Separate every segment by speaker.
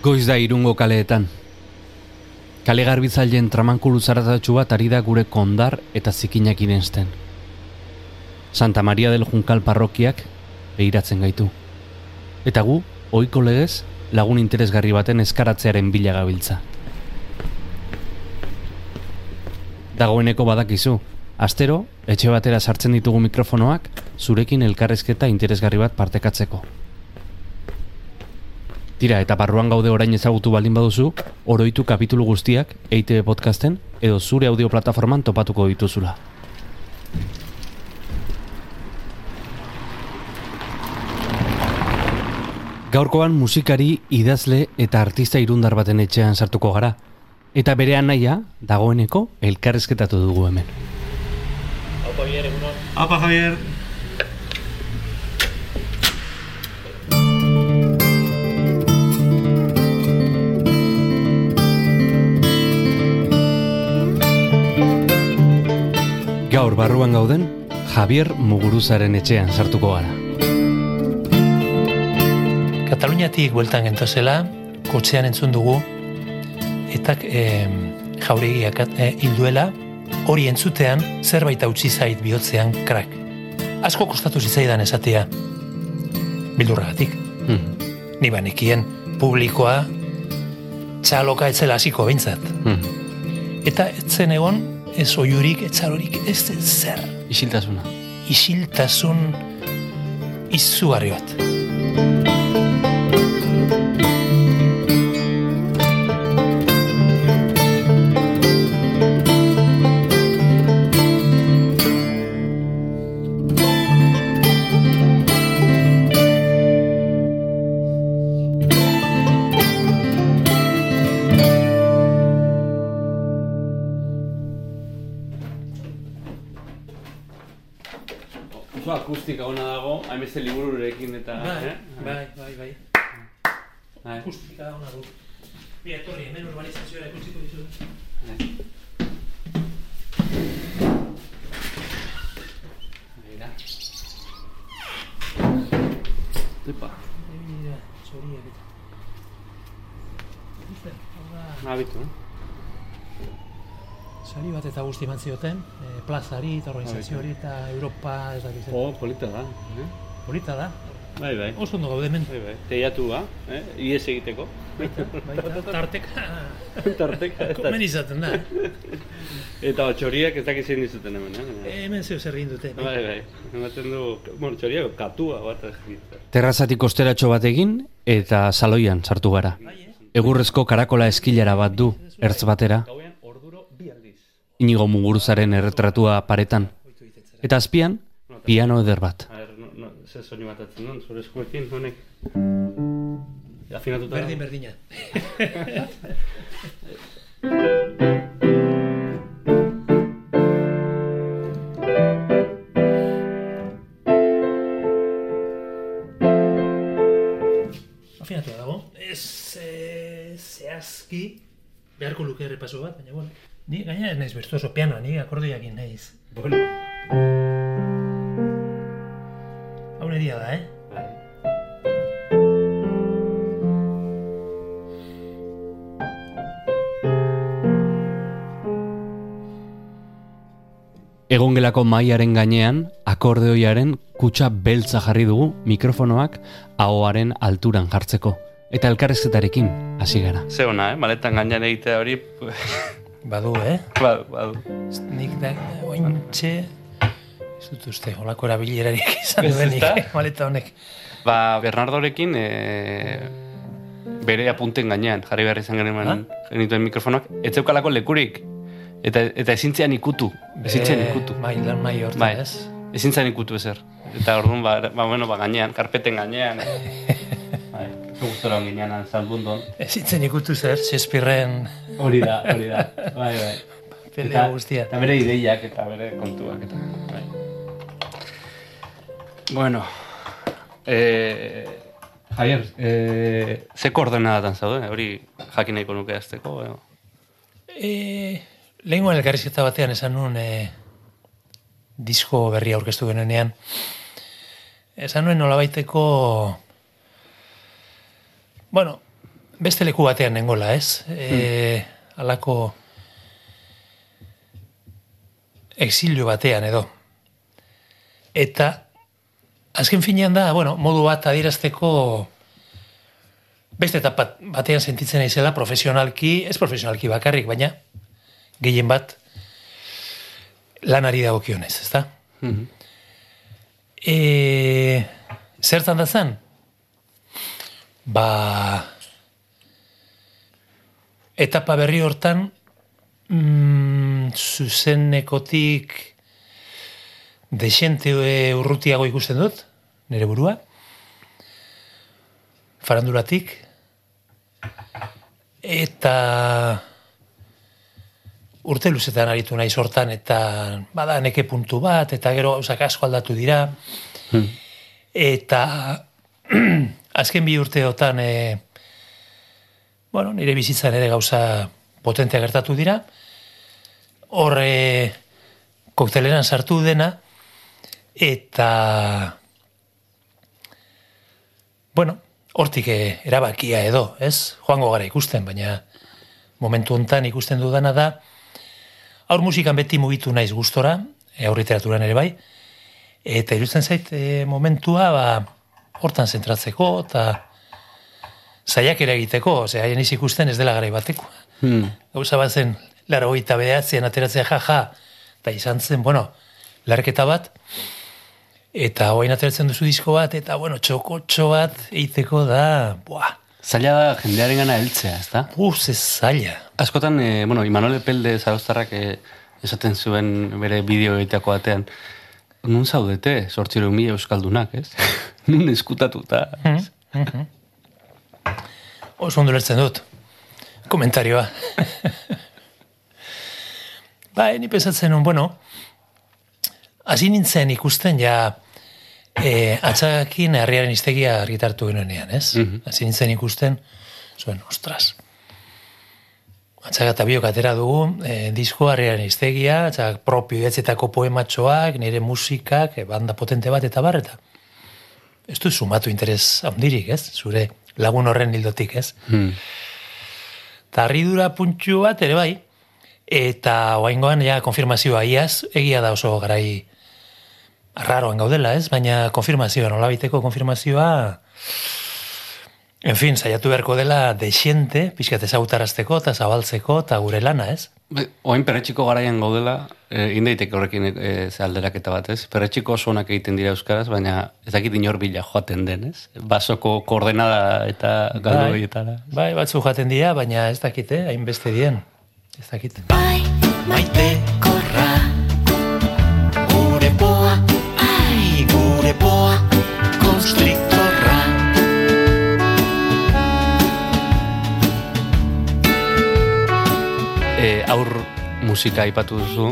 Speaker 1: Goiz da irungo kaleetan. Kale garbitzaileen tramankulu zaratatxu bat ari da gure kondar eta zikinak irensten. Santa Maria del Junkal parrokiak behiratzen gaitu. Eta gu, ohiko legez, lagun interesgarri baten eskaratzearen bila gabiltza. Dagoeneko badakizu, astero, etxe batera sartzen ditugu mikrofonoak, zurekin elkarrezketa interesgarri bat partekatzeko. Tira, eta barruan gaude orain ezagutu baldin baduzu, oroitu kapitulu guztiak EITB podcasten edo zure audio plataforman topatuko dituzula. Gaurkoan musikari, idazle eta artista irundar baten etxean sartuko gara. Eta berean naia, dagoeneko, elkarrezketatu dugu hemen.
Speaker 2: Aupa Javier, egunon.
Speaker 3: Apa, Javier.
Speaker 1: Gaur barruan gauden, Javier Muguruzaren etxean sartuko gara.
Speaker 2: Kataluniatik bueltan gentozela, kotxean entzun dugu, eta e, jauregiak e, hilduela, hori entzutean zerbait utzi zait bihotzean krak. Asko kostatu zitzaidan esatea, bildurragatik.
Speaker 1: Hmm.
Speaker 2: Ni banekien publikoa txaloka etzela hasiko behintzat.
Speaker 1: Hmm.
Speaker 2: Eta etzen egon, ez oiurik, ez ez zer.
Speaker 1: Isiltasuna.
Speaker 2: Isiltasun izugarri bat. Urbanizazioa ikutsiko dizu.
Speaker 1: Mira. Epa,
Speaker 2: Mira, txoriak eta. Ikusten, hau da,
Speaker 1: nabitu, eh?
Speaker 2: sari bat eta guzti eman zioten, eh, plazari eta organizazioari eta Europa ez dakiz.
Speaker 1: Oh, polita da, eh?
Speaker 2: Polita da,
Speaker 1: Bai, bai.
Speaker 2: oso ondo gaude hemen.
Speaker 1: Bai, bai. Teiatua, eh? Ies egiteko.
Speaker 2: Tarteka,
Speaker 1: Tarteka.
Speaker 2: komen izaten da.
Speaker 1: Eta txoriak ez dakiz zein dizuten hemen, eh?
Speaker 2: Hemen zeu zer dute.
Speaker 1: Bai, bai. Ematen du, bueno, txoriak katua bat. Terrazatik osteratxo bat egin eta saloian sartu gara. Egurrezko karakola eskilara bat du, ertz batera,
Speaker 3: Gauean, orduro bi aldiz.
Speaker 1: inigo muguruzaren erretratua paretan. Eta azpian, piano eder bat.
Speaker 3: A ver, no, no, ze soinu bat atzen duen, zure eskuekin, honek. Afinatuta.
Speaker 2: Berdin, berdina. Afinatu dago. Ez eh, zehazki beharko luke errepaso bat, baina bueno. Ni gaina ez naiz bertuoso pianoa, ni akordeoekin naiz.
Speaker 3: Bueno.
Speaker 2: Hau da, eh?
Speaker 1: Egongelako maiaren gainean, akordeoiaren kutsa beltza jarri dugu mikrofonoak ahoaren alturan jartzeko. Eta elkarrezketarekin hasi gara.
Speaker 3: Ze ona, eh? Maletan gainean egitea hori,
Speaker 2: Badu, eh?
Speaker 3: badu, badu.
Speaker 2: Nik da, ointxe... Ez dut uste, holako erabilerarik izan duenik,
Speaker 3: ezta?
Speaker 2: maleta honek.
Speaker 3: Ba, Bernardorekin, e, bere apunten gainean, jarri behar izan genuen genituen mikrofonoak, ez zeukalako lekurik. Eta, eta ezintzean ikutu, ezintzean ikutu.
Speaker 2: Bai, lan mai hortan,
Speaker 3: Bai,
Speaker 2: ez?
Speaker 3: ezintzean ikutu ezer. Eta orduan, ba, ba, bueno, ba, gainean, karpeten gainean. bai, oso gustora ginean salbundon.
Speaker 2: Ez itzen ikutu zer, Shakespearean
Speaker 3: Hori da, hori da. Bai, bai.
Speaker 2: pelea guztia.
Speaker 3: Eta bere ideiak eta bere kontuak eta. Bai. Bueno, eh, Javier, eh, ze koordenadatan zaude? Hori jakin nahiko nuke azteko. Eh?
Speaker 2: E, Lehengoan elkarrizketa batean esan nuen e, disko berria aurkeztu genuenean. Esan nuen nolabaiteko... Bueno, beste leku batean nengola, ez? E, alako exilio batean edo. Eta azken finean da, bueno, modu bat adierazteko beste etapa batean sentitzen naizela profesionalki, ez profesionalki bakarrik, baina gehien bat lanari dagokionez, ezta?
Speaker 1: Mhm.
Speaker 2: E, zertan da zen? Ba, etapa berri hortan, mm, zuzenekotik desente urrutiago ikusten dut, nire burua, faranduratik, eta urte luzetan aritu naiz hortan, eta bada neke puntu bat, eta gero gauzak asko aldatu dira,
Speaker 1: Hmm.
Speaker 2: eta azken bi urteotan e, bueno, nire bizitzan ere gauza potentea gertatu dira horre kokteleran sartu dena eta bueno, hortik eh, erabakia edo, ez? Joango gara ikusten, baina momentu hontan ikusten dudana da aur musikan beti mugitu naiz gustora, aur literaturan ere bai, eta irusten zait e, momentua ba, hortan zentratzeko eta zaiak ere egiteko, ose, haien iz ikusten ez dela garai bateko.
Speaker 1: Hmm.
Speaker 2: Gauza bat zen, laro goita behatzen ateratzea jaja, eta izan zen, bueno, larketa bat, eta hoain ateratzen duzu disko bat, eta, bueno, txokotxo bat egiteko da, buah,
Speaker 1: Zaila da jendearen gana heltzea, ez da?
Speaker 2: uf, ze zaila.
Speaker 1: Askotan, e, bueno, Imanol Epelde zarauztarrak e, esaten zuen bere bideo egiteako batean, nun zaudete, sortxero mila euskaldunak, ez? nun eskutatuta.
Speaker 2: Mhm. Oso ondo lertzen dut. Komentarioa. ba, ni pensatzen nun, bueno, hasi nintzen ikusten ja e, atxakin herriaren iztegia argitartu genuenean, ez?
Speaker 1: Mhm.
Speaker 2: Hasi nintzen ikusten, zuen, ostras, Atxaga eta biok atera dugu, e, disko harriaren iztegia, atxaga propio idatzetako poematxoak, nire musikak, e, banda potente bat eta bar, eta ez du sumatu interes handirik, ez? Zure lagun horren hildotik, ez?
Speaker 1: Hmm.
Speaker 2: Eta harridura puntxu bat ere bai, eta oaingoan ja konfirmazioa iaz, egia da oso garai arraroan gaudela, ez? Baina konfirmazioa, nolabiteko konfirmazioa, en fin, saiatu beharko dela desiente, pixkat ezagutarazteko eta zabaltzeko eta gure lana, ez?
Speaker 1: Be, Oain perretxiko garaian gaudela, e, indaiteke horrekin e, ze alderaketa bat, ez? Perretxiko oso onak egiten dira euskaraz, baina ez dakit inor bila joaten den, ez? Basoko koordenada eta galdu
Speaker 2: Bai.
Speaker 1: horietara.
Speaker 2: Bai, batzu jaten dira, baina ez dakit, eh? hainbeste dien. Ez dakit.
Speaker 4: Bai, maite korra Gure poa, ai, gure poa Konstriktorra
Speaker 1: aur musika aipatu duzu,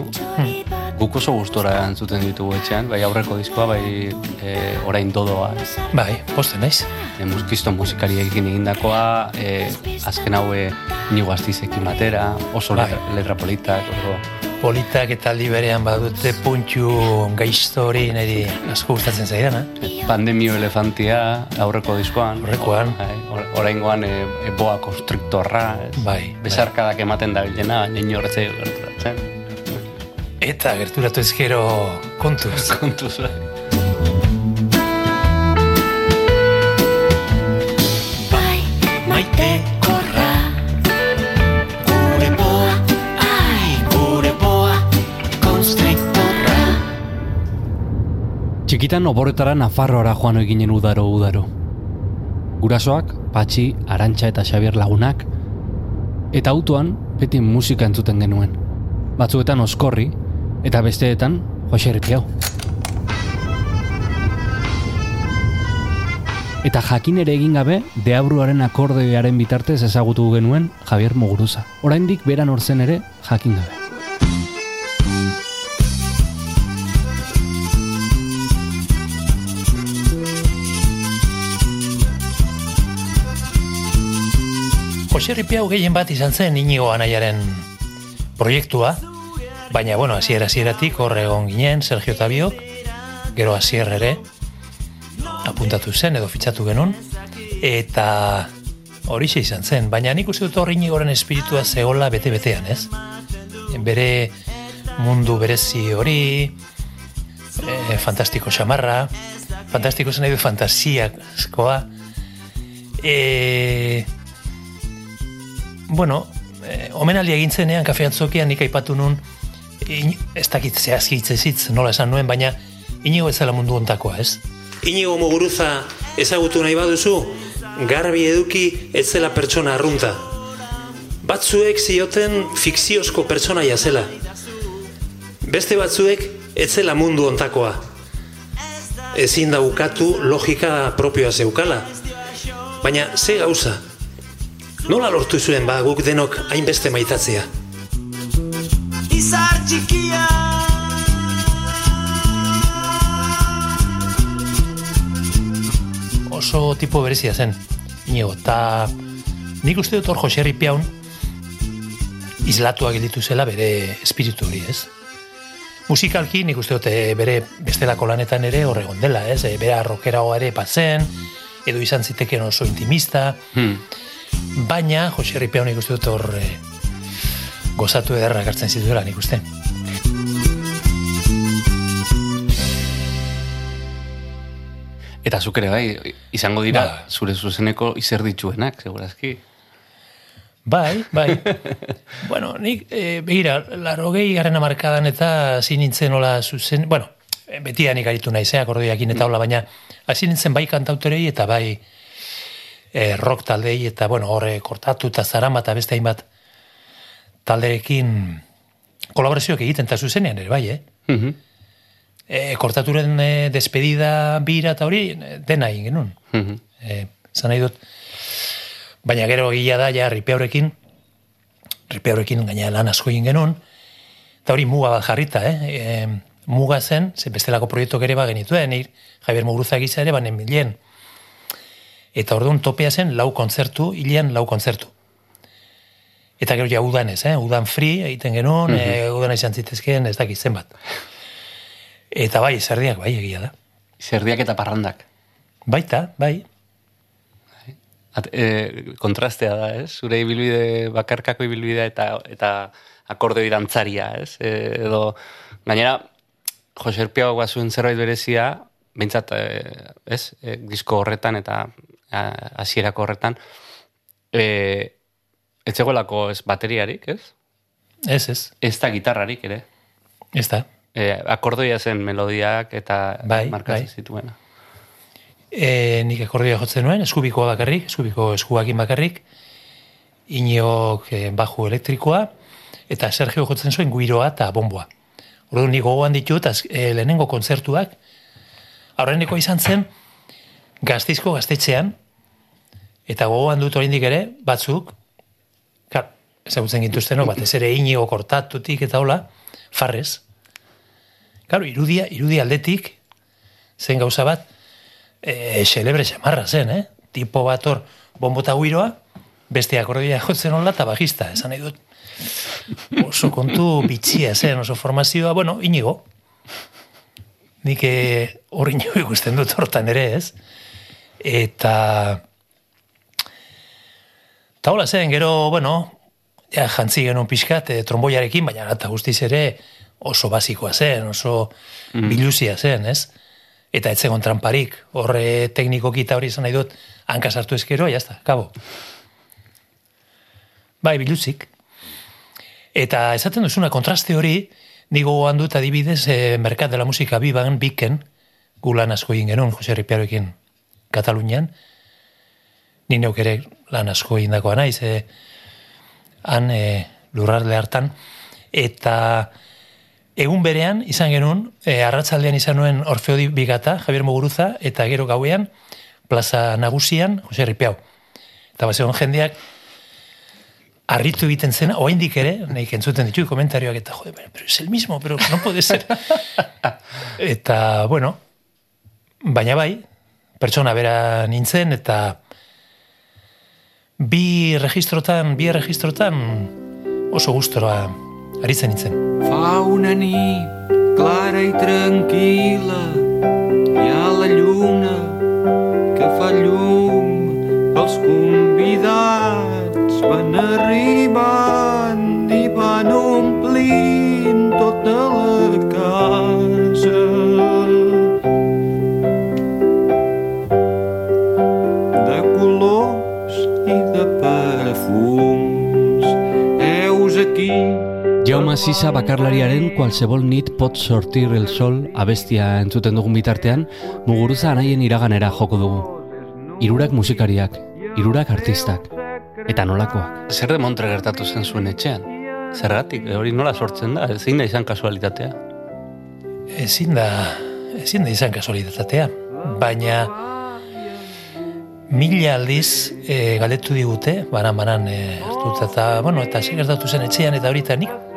Speaker 1: guk oso gustora entzuten ditugu etxean, bai aurreko diskoa, bai e, orain dodoa, ez?
Speaker 2: Bai, posten naiz.
Speaker 1: e, muskizton musikariekin egindakoa, e, azken haue nigo batera, oso
Speaker 2: Bai.
Speaker 1: letra, letra politak, oso...
Speaker 2: Politak eta aldi berean badute puntxu gaizto hori niri asko gustatzen zaidana.
Speaker 1: Pandemio elefantia aurreko diskoan.
Speaker 2: Aurrekoan.
Speaker 1: Bai, or- oraingoan e, e, boa konstriktorra. ez?
Speaker 2: Bai,
Speaker 1: Besarkadak ematen da bilena, baina inortze gerturatzen.
Speaker 2: Eta gerturatu ezkero kontuz.
Speaker 1: Kontuz, bai.
Speaker 4: Bai, maite
Speaker 5: Txikitan oboretara Nafarroara joan ohi ginen udaro udaro. Gurasoak, Patxi, Arantxa eta Xabier lagunak, eta autoan beti musika entzuten genuen. Batzuetan oskorri, eta besteetan Jose Ripiau. Eta jakin ere egin gabe, deabruaren akordearen bitartez ezagutu genuen Javier Muguruza. Oraindik beran orzen ere jakin gabe.
Speaker 2: Jose Ripiau gehien bat izan zen inigo anaiaren proiektua, baina, bueno, hasiera hasieratik hor egon ginen, Sergio Tabiok, gero hasier ere, apuntatu zen edo fitxatu genuen, eta horixe izan zen, baina nik uste dut horri inigoren espiritua zegoela bete-betean, ez? Bere mundu berezi hori, e, fantastiko xamarra, fantastiko zen du fantasiakoa, e, bueno, e, omenaldi egin zenean kafean zokian nik aipatu nun, in, ez dakit zehazki hitzezitz, nola esan nuen, baina inigo ez mundu ontakoa, ez?
Speaker 6: Inigo Muguruza ezagutu nahi baduzu, garbi eduki ez zela pertsona arrunta. Batzuek zioten fikziozko pertsonaia zela. Beste batzuek ez zela mundu ontakoa. Ezin da ukatu logika propioa zeukala. Baina ze gauza? Nola lortu zuen ba guk denok hainbeste maitatzea?
Speaker 4: Izar txikia
Speaker 2: oso tipo berezia zen, inigo, eta nik uste dut hor Jose Ripiaun islatuak gelditu zela bere espiritu hori, ez? Musikalki nik uste dut eh, bere bestelako lanetan ere horregon dela, ez? E, bere arrokeragoa ere patzen, edo izan ziteken oso intimista,
Speaker 1: Hmm.
Speaker 2: Baina Jose Ripiaun nik uste dut hor eh, gozatu ederrak hartzen zituela nik uste.
Speaker 1: Eta zuk ere bai, izango dira
Speaker 2: Ba.
Speaker 1: zure zuzeneko izer dituenak, segurazki.
Speaker 2: Bai, bai. bueno, nik, e, begira, laro gehi garen amarkadan eta hasi nintzen hola zuzen, bueno, eh, beti nik aritu nahi zeak eta hola, baina hasi nintzen bai kantautorei eta bai e, rock taldei eta, bueno, horre kortatu eta zarama eta beste hainbat talderekin kolaborazioak egiten eta zuzenean ere, bai, eh?
Speaker 1: Mhm.
Speaker 2: E, kortaturen e, despedida bira eta hori dena egin genuen.
Speaker 1: Mhm.
Speaker 2: E, zan nahi dut, baina gero gila da, ja, ripeurekin, ripeurekin gaina lan asko egin genuen, eta hori muga bat jarrita, eh? E, muga zen, ze bestelako proiektu ere ba genituen, ir, Javier Muguruza gisa ere, banen bilen. Eta orduan topea zen lau kontzertu, hilean lau kontzertu. Eta gero ja udan ez, eh? udan free egiten genuen, mm udan izan zitezkeen ez dakit zenbat. Eta bai, zerdiak bai egia da.
Speaker 1: Zerdiak eta parrandak.
Speaker 2: Baita, bai,
Speaker 1: At, e, kontrastea da, ez? Zure ibilbide, bakarkako ibilbidea eta eta akordeo dantzaria, ez? E, edo, gainera, Jose Erpiago guazuen zerbait berezia, bintzat, e, ez? E, disko horretan eta hasierako horretan, e, ez zegoelako ez bateriarik, ez?
Speaker 2: ez ez,
Speaker 1: Ez da gitarrarik ere.
Speaker 2: ez da.
Speaker 1: E, akordoia zen melodiak eta
Speaker 2: Bai,
Speaker 1: markatzen
Speaker 2: bai.
Speaker 1: zituena.
Speaker 2: E, nik akordioa jotzen nuen, eskubikoa bakarrik, eskubiko eskuakin bakarrik, iniok e, baju elektrikoa, eta Sergio jotzen zuen guiroa eta bomboa. Orduan nik gogoan ditut, az, e, lehenengo kontzertuak, aurreneko izan zen, gazteizko gaztetxean, eta gogoan dut oraindik ere, batzuk, kar, ezagutzen gintuztenok, batez ere inigo kortatutik eta hola, farrez. Claro, irudia, irudia aldetik, zen gauza bat, e, xelebre xamarra zen, eh? Tipo bat hor, bombota guiroa, beste akordia jotzen hola eta bajista, esan nahi dut. Oso kontu bitxia zen, oso formazioa, bueno, inigo. Nik eh, hor inigo ikusten dut hortan ere, ez? Eta... Eta hola zen, gero, bueno, ja, jantzi genuen pixkat, e, tromboiarekin, baina eta guztiz ere oso basikoa zen, oso biluzia zen, ez? Eta ez zegoen tramparik, horre teknikoki eta hori izan nahi dut, hanka sartu ezkero, jazta, kabo. Bai, biluzik. Eta esaten duzuna kontraste hori, nigo gogoan dut adibidez, e, Merkat de la Musika biban, biken, gulan asko egin genuen, Jose Ripiaroekin, Katalunian, ni neuk ere lan asko egindakoa naiz, e, han e, lurralde hartan, eta egun berean izan genuen, e, arratzaldean izan nuen Orfeo Bigata, Javier Muguruza, eta gero gauean, plaza nagusian, Jose Ripiau. Eta bazegon jendeak, harritu egiten zena, oaindik ere, nahi entzuten ditu komentarioak, eta jode, pero es el mismo, pero no puede ser. eta, bueno, baina bai, pertsona bera nintzen, eta bi registrotan, bi registrotan oso gustora aritzen nintzen.
Speaker 3: Fa una nit clara i tranquil·la hi ha la lluna que fa llum pels convidats van arribant
Speaker 5: Sisa bakarlariaren qualsevol nit pot sortir el sol abestia entzuten dugun bitartean, muguruza anaien iraganera joko dugu. Hirurak musikariak, hirurak artistak, eta nolakoak.
Speaker 1: Zer de Montre gertatu zen zuen etxean? Zergatik, hori nola sortzen da? Ezin da izan kasualitatea.
Speaker 2: Ezin da, ezin da izan kasualitatea, baina mila aldiz e, galdetu digute, banan-banan e, hartuta eta, bueno, eta zer gertatu zen etxean, eta horita nik,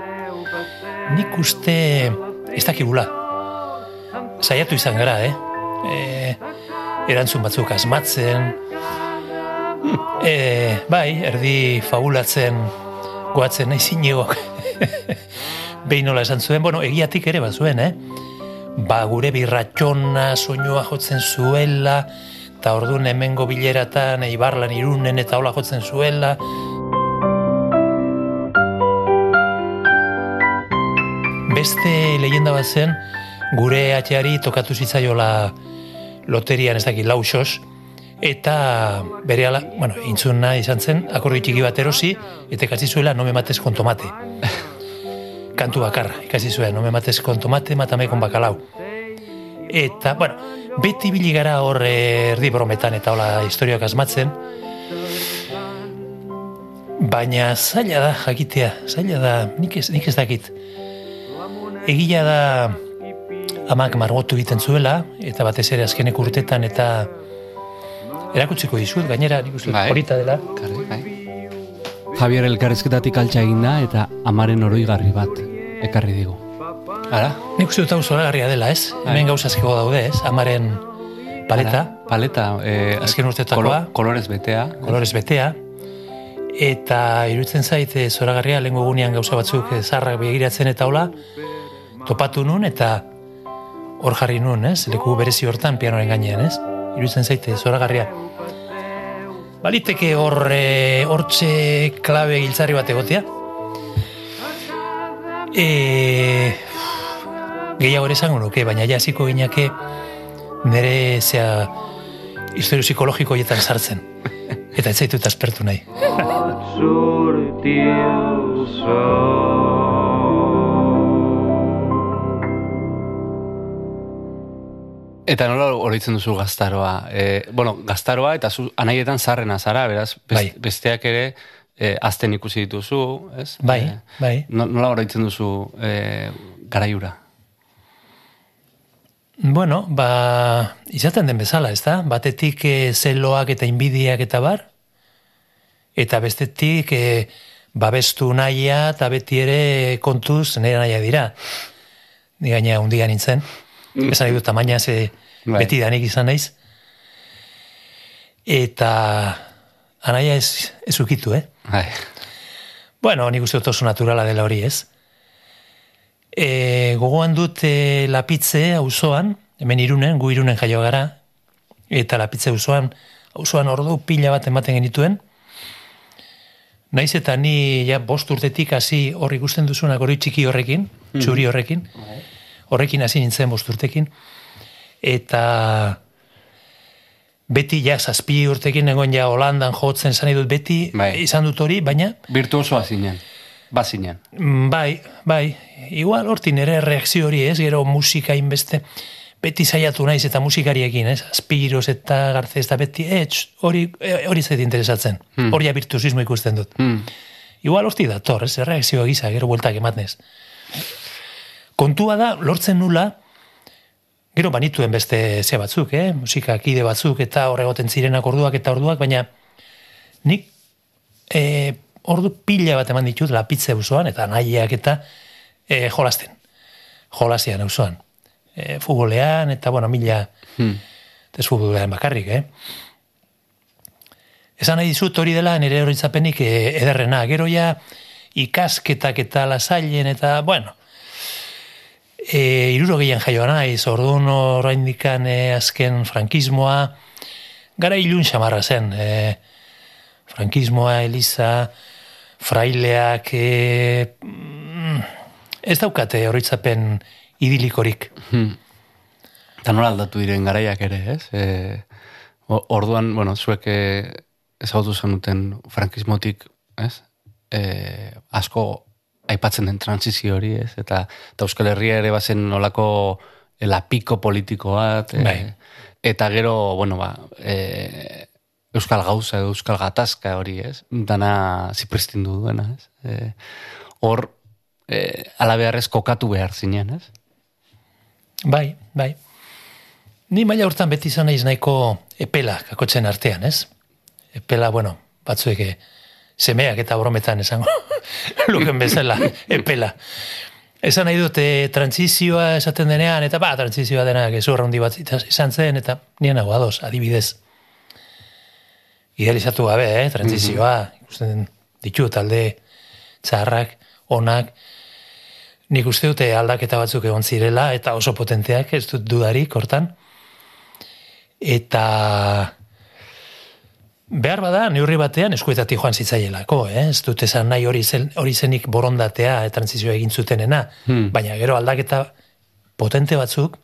Speaker 2: nik uste ez dakigula. Saiatu izan gara, eh? E, erantzun batzuk asmatzen, e, bai, erdi fabulatzen, goatzen nahi zinegok. Behin nola esan zuen, bueno, egiatik ere bat zuen, eh? Ba, gure birratxona soinua jotzen zuela, eta orduan hemengo bileratan, eibarlan irunen eta hola jotzen zuela. Beste leyenda bat zen, gure atxeari tokatu zitzaiola loterian ez dakit lausos, eta bere ala, bueno, intzuna izan zen, akordi txiki bat erosi, eta ikasi zuela no me mates con tomate. Kantu bakarra, ikasi zuen, no me mates con tomate, matame con bakalau. Eta, bueno, beti bili gara hor eh, erdi brometan eta hola historioak asmatzen, baina zaila da jakitea, zaila da, nik ez, nik ez dakit. Egia da amak margotu egiten zuela, eta batez ere azkenek urtetan eta erakutsiko dizut, gainera nik uste
Speaker 1: Bai.
Speaker 2: horita dela.
Speaker 1: Karri, bai.
Speaker 5: Javier elkarrizketatik altxa eginda eta amaren oroigarri bat ekarri digu.
Speaker 1: Ara?
Speaker 2: Nik uste dut hau zoragarria dela, ez? Hemen gauza asko daude, ez? Amaren paleta,
Speaker 1: Ara, paleta. Eh,
Speaker 2: Azken urtetakoa.
Speaker 1: kolorez betea.
Speaker 2: kolorez betea, eta iruditzen zait eh, zoragarria lehengo gunean gauza batzuk eh, zarrak begiratzen eta hola, topatu nun eta hor jarri nun, ez? Leku berezi hortan pianoren gainean, ez? Iruditzen zait eh, zoragarria. Baliteke hor eh, hortxe klabe giltzarri bat egotea. E, gehiago ere esango nuke, baina ja hasiko ginake nire zea historio psikologiko hietan sartzen. Eta ez zaitut aspertu nahi.
Speaker 1: Eta nola oroitzen duzu gaztaroa? E, bueno, gaztaroa eta zu anaietan zarrena zara, beraz, best,
Speaker 2: Bai.
Speaker 1: besteak ere e, azten ikusi dituzu, ez?
Speaker 2: Bai,
Speaker 1: E,
Speaker 2: bai.
Speaker 1: no- nola oroitzen duzu e, garaiura?
Speaker 2: Bueno, ba, izaten den bezala, ez da? Batetik e, zeloak eta inbidiak eta bar, eta bestetik e, babestu nahia eta beti ere kontuz nire nahia dira. Gaina undia nintzen. Esan nahi dut tamaina ze
Speaker 1: Bai.
Speaker 2: beti danik izan naiz. Eta anaia ez, ez ukitu, eh?
Speaker 1: Bai.
Speaker 2: Bueno, nik uste oso naturala dela hori, ez? E, gogoan dut e, lapitze auzoan, hemen irunen, gu irunen jaio gara, eta lapitze auzoan, auzoan ordu pila bat ematen genituen, Naiz eta ni ja bost urtetik hasi hor ikusten duzunak hori txiki horrekin, txuri horrekin, horrekin hasi nintzen bost urtekin, eta beti ja zazpi urtekin egon ja Holandan jotzen zan dut beti
Speaker 1: Bai.
Speaker 2: izan dut hori, baina
Speaker 1: Virtuosoa zinen. Bazinen.
Speaker 2: Mm, Bai, bai, igual hortin ere reakzio hori ez, gero musika inbeste, beti saiatu naiz eta musikariekin, ez, Aspiros eta Garcez eta beti, eh, tx, hori, eh, hori zait interesatzen, hori ja virtuosismo ikusten dut.
Speaker 1: Hmm.
Speaker 2: Igual horti dator, ez, reakzio gisa, gero bueltak ematnez. Kontua da, lortzen nula, gero banituen beste ze batzuk, eh? musika kide batzuk eta horregoten zirenak orduak eta orduak, baina nik e, ordu pila bat eman ditut lapitze auzoan eta nahiak eta e, jolasten. Jolasian auzoan. E, futbolean eta, bueno, mila,
Speaker 1: Hmm.
Speaker 2: ez futbolean bakarrik, eh? Esan nahi dizut hori dela nire horitzapenik e, ederrena. Gero ja ikasketak eta lasailen eta, bueno, e, iruro gehien jaioa naiz, orduan oraindikan e, azken frankismoa, gara ilun xamarra zen. E, frankismoa, Eliza, fraileak, e, ez daukate horitzapen idilikorik.
Speaker 1: Eta nola aldatu diren garaiak ere, ez? E, orduan, bueno, zuek ezagutu zenuten frankismotik, ez? E, asko aipatzen den transizio hori, ez? Eta, eta Euskal Herria ere bazen nolako e, lapiko politiko bat. E,
Speaker 2: Bai.
Speaker 1: Eta gero, bueno, ba, e, Euskal Gauza Euskal Gatazka hori, ez? Dana zipristindu duena, ez? E, hor, e, ala beharrez kokatu behar zinen, ez?
Speaker 2: Bai, bai. Ni maila hortan beti izan naiz nahiko epela kakotzen artean, ez? Epela, bueno, batzuek eh, semeak eta brometan esango luken bezala, epela. Esan nahi dute transizioa esaten denean, eta ba, transizioa denak ez handi bat izan zen, eta nien nago ados, adibidez. Idealizatu gabe, eh, transizioa, ikusten ditu talde txarrak, onak, nik uste dute aldaketa batzuk egon zirela, eta oso potenteak, ez dut dudarik, hortan. Eta behar bada, neurri batean eskuetatik joan zitzaielako, eh? ez dut esan nahi hori, zen, hori zenik borondatea e, transizioa egin zutenena, baina gero aldaketa potente batzuk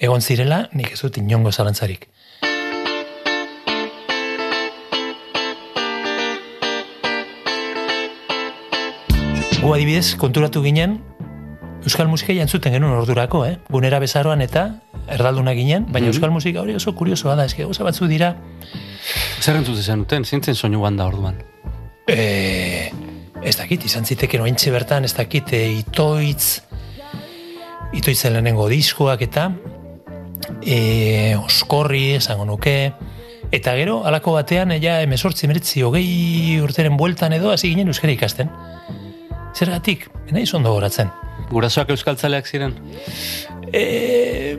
Speaker 2: egon zirela, nik ez dut inongo zalantzarik. Gu adibidez, konturatu ginen, Euskal musika jantzuten genuen ordurako, eh? Gunera bezaroan eta erdalduna ginen, baina Euskal musika hori oso kuriosoa da, eske gauza batzu dira,
Speaker 1: Zer entzute zenuten, zintzen soinu da orduan.
Speaker 2: e, ez dakit, izan ziteken ointxe bertan, ez dakit, e, itoitz, itoitzen lehenengo diskoak eta e, oskorri, esango nuke, eta gero, alako batean, ja, emesortzi, meretzi, hogei urteren bueltan edo, hasi ginen euskara ikasten. Zergatik, nahi ondo goratzen.
Speaker 1: Gurasoak euskaltzaleak ziren?
Speaker 2: E,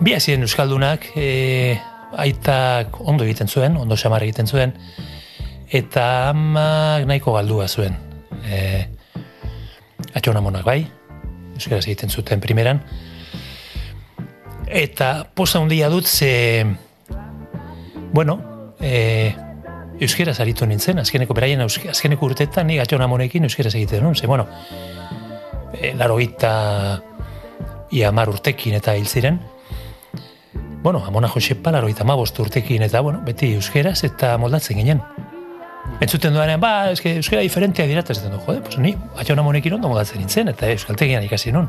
Speaker 2: bi ziren euskaldunak, e, aitak ondo egiten zuen, ondo xamar egiten zuen, eta amak nahiko galdua zuen. E, atxona monak bai, euskaraz egiten zuten primeran. Eta posa handia dut ze, bueno, e, euskeraz aritu nintzen, azkeneko beraien azkeneko urteetan ni atxona monekin euskeraz egiten nuen, ze, bueno, e, laro gita ia mar urtekin eta hil ziren. Bueno, Amona Josepa laro gita mabost urtekin eta, bueno, beti euskeraz eta moldatzen ginen. Entzuten dudanean, ba, eske euskera diferentea dira, eta du, jode, pues ni, atxona monekin ondo moldatzen nintzen, eta euskaltegian ikasi nun.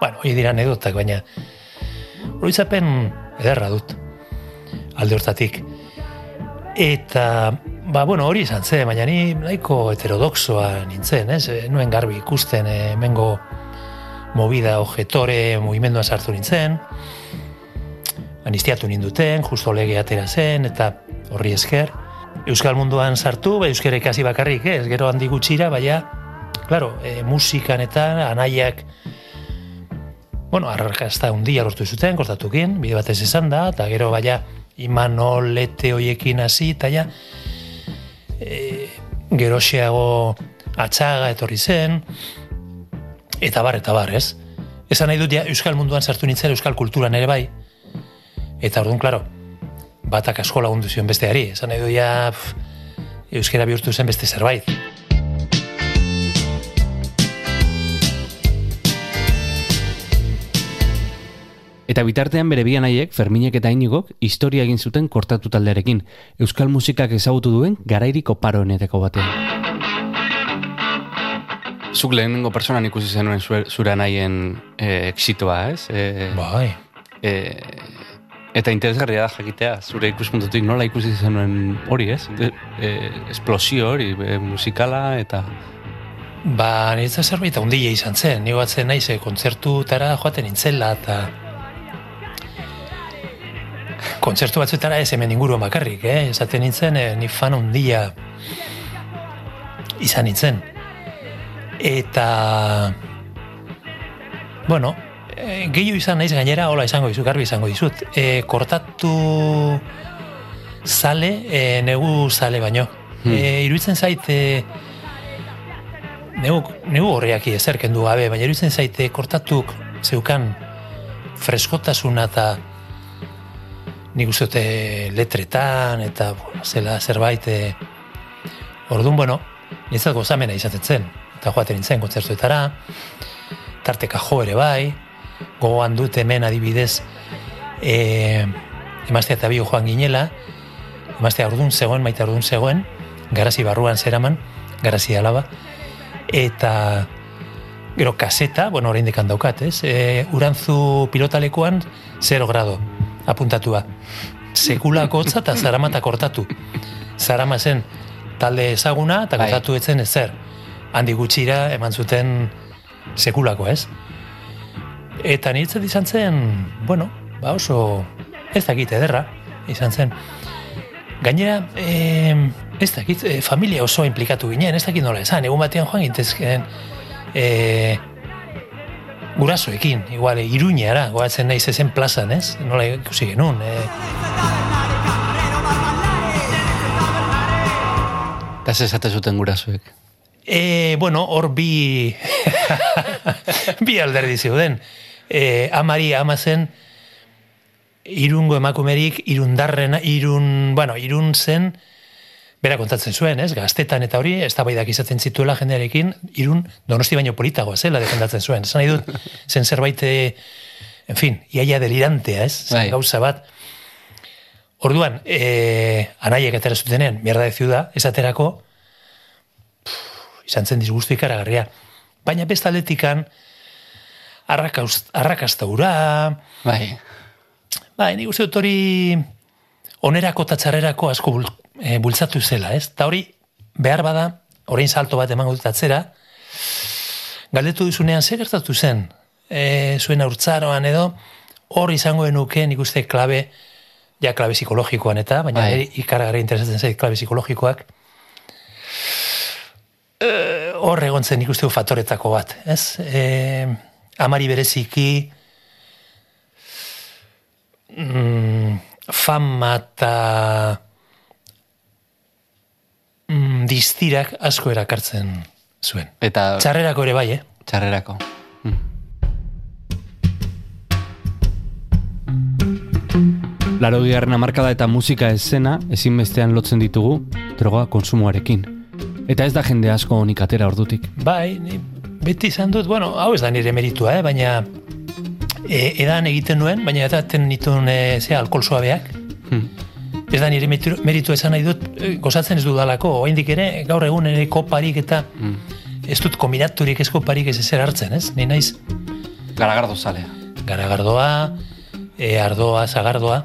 Speaker 2: Bueno, hori dira anedotak, baina horizapen ederra dut, alde hortatik. Eta, ba, bueno, hori izan zen, baina ni nahiko heterodoxoa nintzen, ez? E, Nuen garbi ikusten, e, hemengo movida ojetore mugimenduan sartu nintzen, anistiatu ninduten, justo lege atera zen, eta horri esker. Euskal munduan sartu, ba, euskara ikasi bakarrik, ez? Gero handi gutxira, baina, claro, e, musikan eta anaiak, bueno, arrakasta hundia lortu zuten, kortatukin, bide batez esan da, eta gero, baina, imanolete hoiekin hasi, eta ja, e, geroxeago atxaga etorri zen, eta bar, eta bar, ez? Esan nahi dut, ja, euskal munduan sartu nintzen, euskal kulturan ere bai, eta orduan, klaro, batak asko lagundu zion besteari, esan nahi dut, ja, pf, euskera bihurtu zen beste zerbait.
Speaker 5: Eta bitartean bere bian haiek, Ferminek eta Inigok, historia egin zuten kortatu taldearekin, euskal musikak ezagutu duen garairiko paroenetako batean.
Speaker 1: Zuk lehenengo personan ikusi zenuen zure, anaien e, exitoa, ez? E,
Speaker 2: Bai,
Speaker 1: e, eta interesgarria da jakitea, zure ikuspuntutik nola ikusi zenuen hori, ez? E, e, esplosio hori, e, musikala, eta...
Speaker 2: Ba, niretzat zerbait handia izan zen, ni batzen naiz, eh, kontzertutara joaten nintzela, eta kontzertu batzuetara ez hemen inguruan bakarrik, eh? esaten nintzen, eh, ni fan handia izan nintzen. Eta, bueno, e, gehiago izan naiz gainera, hola izango dizut, garbi izango dizut. E, kortatu zale, e, negu zale baino.
Speaker 1: Hmm.
Speaker 2: E, iruditzen zait, e, negu, negu horriak ezer kendu gabe, baina iruditzen zaite kortatuk zeukan freskotasuna eta nik uste letretan, eta bueno, zela zerbait, e, orduan, bueno, nintzat gozamena izaten zen, eta joaten nintzen kontzertuetara, tarteka jo ere bai, gogoan dut hemen adibidez, e, emaztea eta bio joan ginela, emaztea orduan zegoen, maite orduan zegoen, garazi barruan zeraman, garazi alaba, eta gero kaseta, bueno, orain dekan daukat, ez? E, urantzu pilotalekuan 0 grado apuntatua. Sekulako hotza eta zaramata kortatu. Zarama zen talde ezaguna eta
Speaker 1: Bai.
Speaker 2: kortatu etzen ezer. Handi gutxira eman zuten sekulako, ez? Eta niretzat izan zen, bueno, ba oso ez dakit ederra izan zen. Gainera, eh, ez dakit, eh, familia oso implikatu ginen, ez dakit nola esan, egun batean joan gintezken eh, gurasoekin, igual, eh, iruñara, goatzen naiz ezen plazan, ez? Nola ikusi genuen, eh,
Speaker 1: Eta ez esate zuten gurasoek.
Speaker 2: E, bueno, hor bi bi alderdi zeuden. E, amari ama zen irungo emakumerik irundarrena, irun, bueno, irun zen bera kontatzen zuen, ez? Gaztetan eta hori, ez izaten zituela jendearekin, irun donosti baino politagoa zela defendatzen zuen. Esan nahi dut, zen zerbait, eh, en fin, iaia delirantea, ez? Zen
Speaker 1: Bai.
Speaker 2: Gauza bat. Orduan, eh, anaiek atera zutenen, mierda de ciudad, esaterako, izan zen disgustu ikaragarria. Baina bestaletikan, arrakasta ura,
Speaker 1: Bai.
Speaker 2: bai, nik uste dut hori onerako eta txarrerako asko bul, e, bultzatu zela, ez? Eta hori, behar bada, orain salto bat emango dut atzera, galdetu duzunean, zer gertatu zen? E, zuen aurtzaroan edo, hor izango genuke nik uste klabe, ja klabe psikologikoan eta, baina
Speaker 1: Bai.
Speaker 2: ikaragarri interesatzen zait klabe psikologikoak, hor egon zen nik uste dut faktoretako bat, ez? E, amari bereziki mm, fama eta mm, distirak asko erakartzen zuen.
Speaker 1: Eta
Speaker 2: Txarrerako ere bai, eh?
Speaker 1: txarrerako.
Speaker 5: Laro bigarren amarkada eta musika esena ezinbestean lotzen ditugu droga konsumoarekin. Eta ez da jende asko honik atera ordutik.
Speaker 2: Bai, ni beti izan dut, bueno, hau ez da nire meritua, eh? baina e, edan egiten nuen, baina edaten nituen e, ze alkohol suabeak.
Speaker 1: Hmm.
Speaker 2: Ez da nire meritu- meritua esan nahi dut, e, gozatzen ez dudalako, oraindik ere, gaur egun ere koparik eta
Speaker 1: Hmm.
Speaker 2: ez dut kombinaturik ez koparik ez ezer hartzen, ez? Ni naiz
Speaker 1: Garagardo zalea.
Speaker 2: garagardoa, e, ardoa, zagardoa.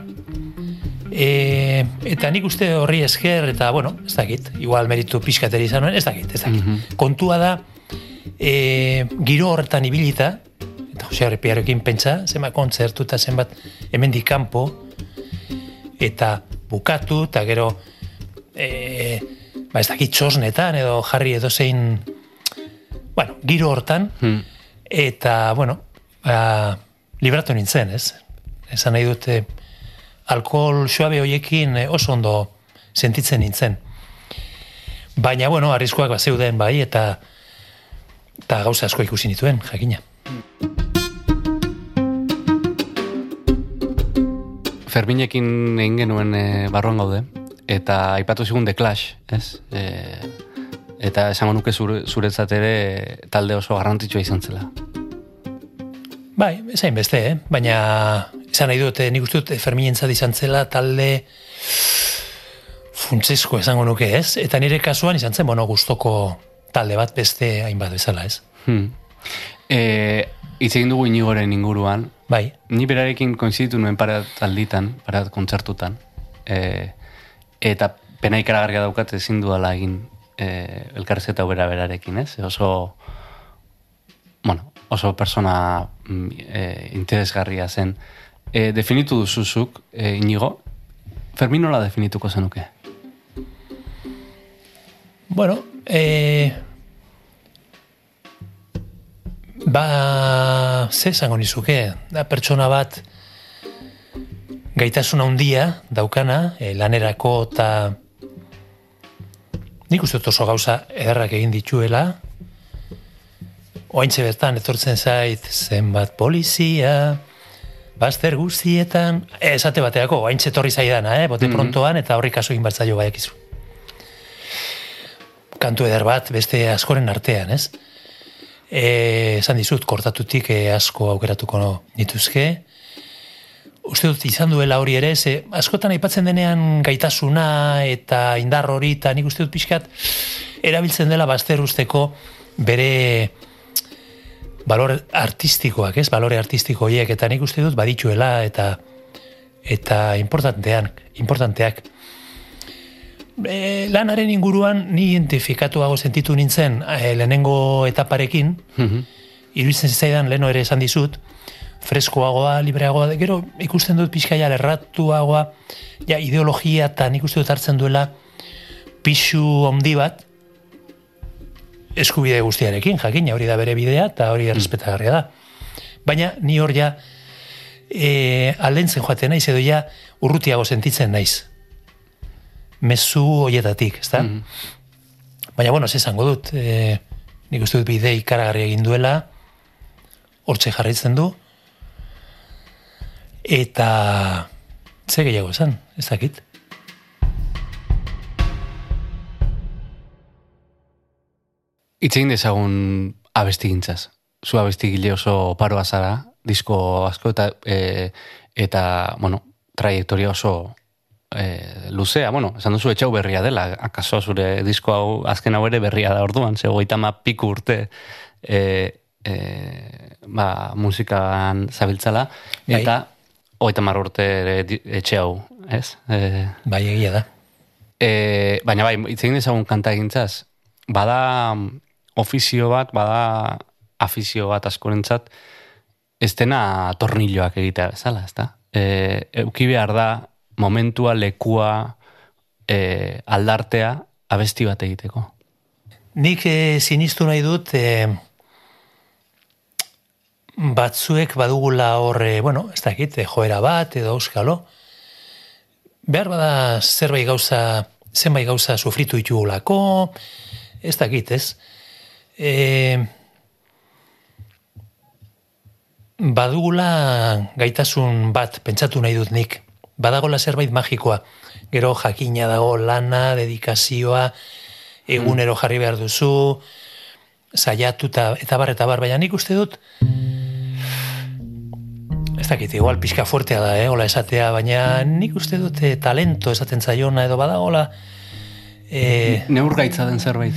Speaker 2: E, eta nik uste horri esker, eta, bueno, ez dakit, igual meritu pixkateri izan ez dakit, ez dakit. Kontua da, e, giro horretan ibilita, eta Jose Arrepiarekin pentsa, zenbat kontzertu eta zenbat hemendik kanpo, eta bukatu, eta gero, e, ba ez dakit txosnetan, edo jarri edo zein, bueno, giro hortan,
Speaker 1: Hmm.
Speaker 2: eta, bueno, ba, libratu nintzen, ez? Esan nahi dute, alkohol suabe hoiekin eh, oso ondo sentitzen nintzen. Baina, bueno, arriskuak bat zeuden bai, eta eta gauza asko ikusi nituen, jakina.
Speaker 1: Ferminekin egin genuen e, barruan gaude, eta aipatu zigun The Clash, ez? E, eta esango nuke zure, zuretzat ere talde oso garrantzitsua izan zela.
Speaker 2: Bai, ezain beste, eh? baina esan nahi dut, eh, nik uste dut Ferminentzat izan zela talde funtsesko esango nuke, ez? Eta nire kasuan izan zen, bueno, gustoko talde bat beste hainbat bezala, ez?
Speaker 1: Hmm. E, hitz egin dugu inigoren inguruan,
Speaker 2: Bai,
Speaker 1: Ni berarekin koinziditu nuen parat alditan, parat kontzertutan. E, eta pena ikaragarria daukat ezin dudala egin e, elkarrizketa bera berarekin, ez? Oso, bueno, oso persona e, interesgarria zen. E, definitu duzuzuk, e, inigo, Fermin nola definituko zenuke?
Speaker 2: Bueno, eh, ba, ze esango nizuke, da pertsona bat gaitasuna handia daukana, eh, lanerako eta nik uste oso gauza ederrak egin dituela, oaintxe bertan etortzen zait zenbat polizia, Bazter guztietan, eh, esate bateako, hain txetorri zaidana, eh, bote
Speaker 1: Mhm.
Speaker 2: prontoan, eta horri kaso egin bartzaio baiakizu. Kantu eder bat, beste askoren artean, ez? E, esan dizut, kortatutik e, asko aukeratuko no, nituzke. Uste dut izan duela hori ere, ze askotan aipatzen denean gaitasuna eta indar hori, eta nik uste dut pixkat, erabiltzen dela bazter usteko bere balore artistikoak, ez? Balore artistiko horiek, eta nik uste dut badituela, eta eta importantean, importanteak. E, lanaren inguruan ni identifikatuago sentitu nintzen e, lehenengo etaparekin,
Speaker 1: Mhm.
Speaker 2: iruditzen zaidan leno ere esan dizut, freskoagoa, libreagoa, gero ikusten dut pixkaia lerratuagoa, ja ideologia eta nik uste dut hartzen duela pixu handi bat, eskubide guztiarekin, jakina hori da bere bidea eta hori errespetagarria da. Baina ni hor ja e, aldentzen joaten naiz edo ja urrutiago sentitzen naiz. Mezu hoietatik, ezta? Baina, bueno, ez esango dut, e, nik uste dut bide ikaragarri egin duela, hortxe jarraitzen du, eta ze gehiago esan, ez dakit.
Speaker 1: Itz egin dezagun abestigintzaz. Zu abestigile oso paroa zara, disko asko eta e, eta, bueno, trajektoria oso e, luzea, bueno, esan duzu etxau berria dela, akaso zure disko hau, azken hau ere berria da orduan, ze hogeita ma piku urte e, e, ba, musikan zabiltzala,
Speaker 2: Bai.
Speaker 1: eta hogeita mar urte etxe hau, ez? E,
Speaker 2: Bai, egia da.
Speaker 1: E, baina bai, hitz egin dezagun kanta egintzaz, bada ofizio bat, bada afizio bat askorentzat, ez dena tornilloak egitea bezala, ezta? E, euki behar da momentua, lekua, e, aldartea, abesti bat egiteko.
Speaker 2: Nik e, sinistu nahi dut e, batzuek badugula horre, bueno, ez dakit, e, joera bat edo euskalo, behar bada zerbait gauza, zenbait gauza sufritu ditugulako, ez dakit, ez? E, badugula gaitasun bat pentsatu nahi dut nik. Badagola zerbait magikoa. Gero jakina dago lana, dedikazioa, egunero jarri behar duzu, saiatu eta, eta bar, eta bar, baina nik uste dut ez dakit, igual pixka fuertea da, eh, hola esatea, baina nik uste dut eh, talento esaten zaiona edo badagola eh,
Speaker 1: Neurgaitza den zerbait.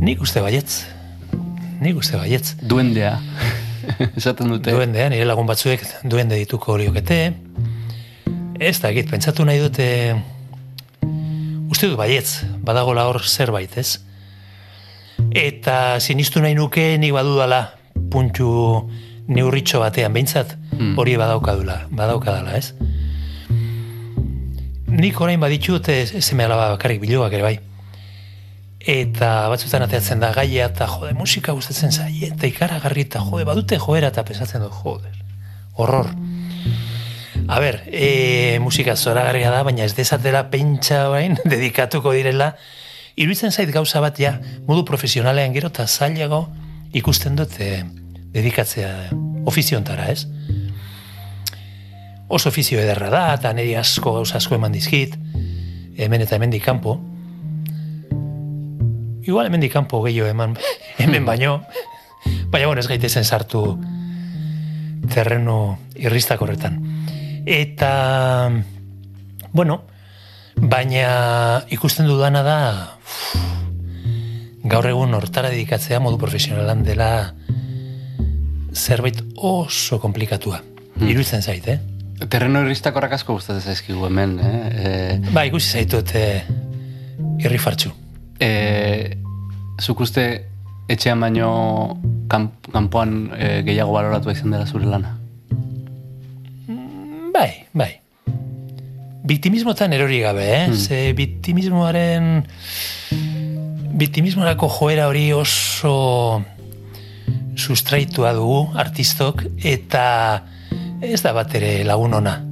Speaker 2: nik uste baietz. Nik uste baietz.
Speaker 1: Duendea. Esaten dute.
Speaker 2: Duendea, nire lagun batzuek duende dituko horiokete. Ez da, egit, pentsatu nahi dute uste dut baietz, badagola hor zerbait, ez? Eta sinistu nahi nuke nik badudala puntu neurritxo batean, behintzat hori badaukadula, badaukadala, ez? Nik orain baditut ez, ez alaba bakarrik biloak ere bai. Eta batzutan ateatzen da gaia eta jode, musika gustatzen zaie eta ikaragarri eta jode, badute joera eta pesatzen dut, joder, horror. A ber, e, musika zoragarria da, baina ez dezatela pentsa bain, dedikatuko direla, iruditzen zait gauza bat ja, modu profesionalean gero eta zailago ikusten dut e, dedikatzea ofiziontara, ez? Oso ofizio ederra da, eta niri asko gauza asko eman dizkit, hemen eta hemendik kanpo. Igual hemendik kanpo gehiago eman, hemen baino. Baina, bueno, ez gaitezen sartu terreno irristak horretan. Eta, bueno, baina ikusten dudana da, uf, gaur egun hortara dedikatzea modu profesionalan dela zerbait oso komplikatua. Iruditzen zait, eh?
Speaker 1: Terreno irristakorrak asko gustatzen zaizkigu hemen, eh? E,
Speaker 2: Ba, ikusi zaitut eh, irri.
Speaker 1: E, zuk uste etxean baino kan, kanpoan e, gehiago baloratu izan dela zure lana?
Speaker 2: Bai, bai. Biktimismotan erori gabe, eh?
Speaker 1: Hmm.
Speaker 2: Ze biktimismoaren biktimismorako joera hori oso sustraitua dugu artistok eta ez da bat ere lagun ona.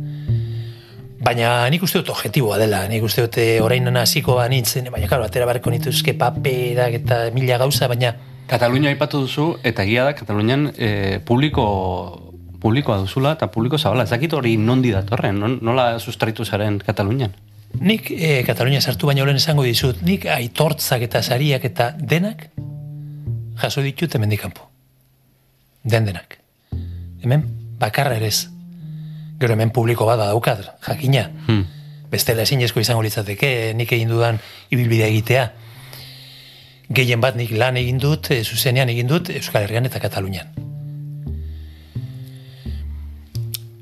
Speaker 2: Baina nik uste dut objetiboa dela, nik uste dut eh, orain hasiko nintzen, baina karo, atera barko nituzke paperak eta mila gauza, baina
Speaker 1: Katalunia aipatu duzu, eta egia da, Katalunian e, publiko publikoa duzula eta publiko zabala. Ez dakit hori nondi datorren, non- nola sustraitu zaren Katalunian?
Speaker 2: Nik e, Katalunia sartu baino lehen esango dizut, nik aitortzak eta sariak eta denak jaso ditut hemendik kanpo. Den denak. Hemen bakarra ere ez. Gero hemen publiko bada daukat, jakina.
Speaker 1: Hmm.
Speaker 2: Bestela ezinezko izango litzateke nik egin dudan ibilbidea egitea. Gehien bat nik lan egin dut, e, zuzenean egin dut Euskal Herrian eta Katalunian.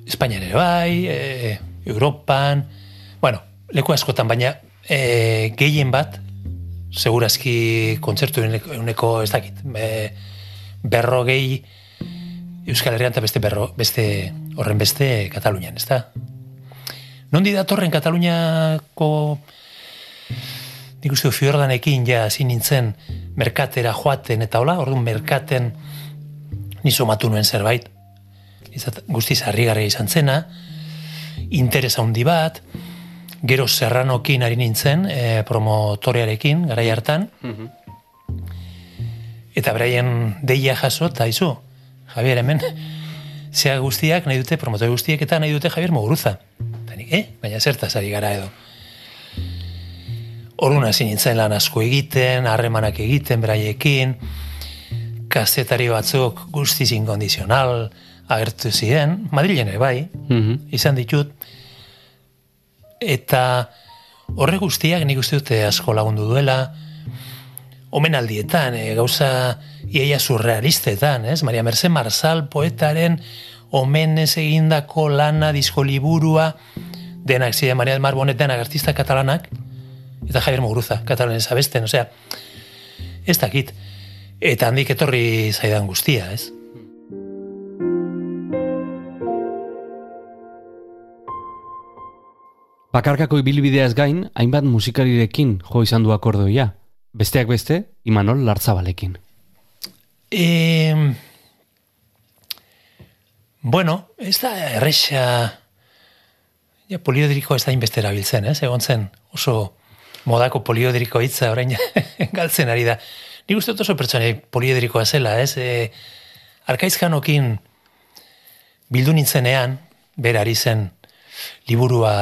Speaker 2: Espainian ere bai, e, Europan, bueno, leku askotan, baina e, gehien bat, segurazki kontzertu uneko ez dakit, e, berrogei Euskal Herrian eta beste, berro, beste horren beste Katalunian, ez da? Nondi datorren Kataluniako nik uste fiordanekin ja hasi nintzen merkatera joaten eta hola, orduan merkaten nizo matu nuen zerbait. Izat, guztiz harrigarria izan zena, interes handi bat, gero serranokin ari nintzen, e, promotorearekin, garai hartan, eta beraien deia jaso, eta izu, Javier, hemen, zea guztiak nahi dute, promotore guztiek eta nahi dute Javier Muguruza. Eta nik, eh? Baina zertaz ari gara edo. Orduan hasi nintzen lan asko egiten, harremanak egiten beraiekin, kazetari batzuk guztiz inkondizional agertu ziren, Madrilen ere bai,
Speaker 1: Mhm.
Speaker 2: izan ditut, eta horre guztiak nik uste dute asko lagundu duela, omenaldietan, e, gauza iaia surrealistetan, ez? Maria Merce Marsal poetaren omenez egindako lana, disko liburua, denak ziren Maria del Mar Bonet denak artista katalanak, eta Javier Muguruza, katalanez abesten, osea, ez dakit. Eta handik etorri zaidan guztia, ez?
Speaker 5: Bakarkako ibilbideaz gain, hainbat musikarirekin jo izan du akordoia. Besteak beste, Imanol Lartzabalekin.
Speaker 2: E, bueno, ez da erresa ja, poliodriko ez da inbeste erabiltzen, ez? Egon zen oso modako poliodriko hitza orain galtzen ari da. Nik uste oso pertsona poliodrikoa zela, ez? E, Arkaizkanokin bildu nintzenean, bera ari zen liburua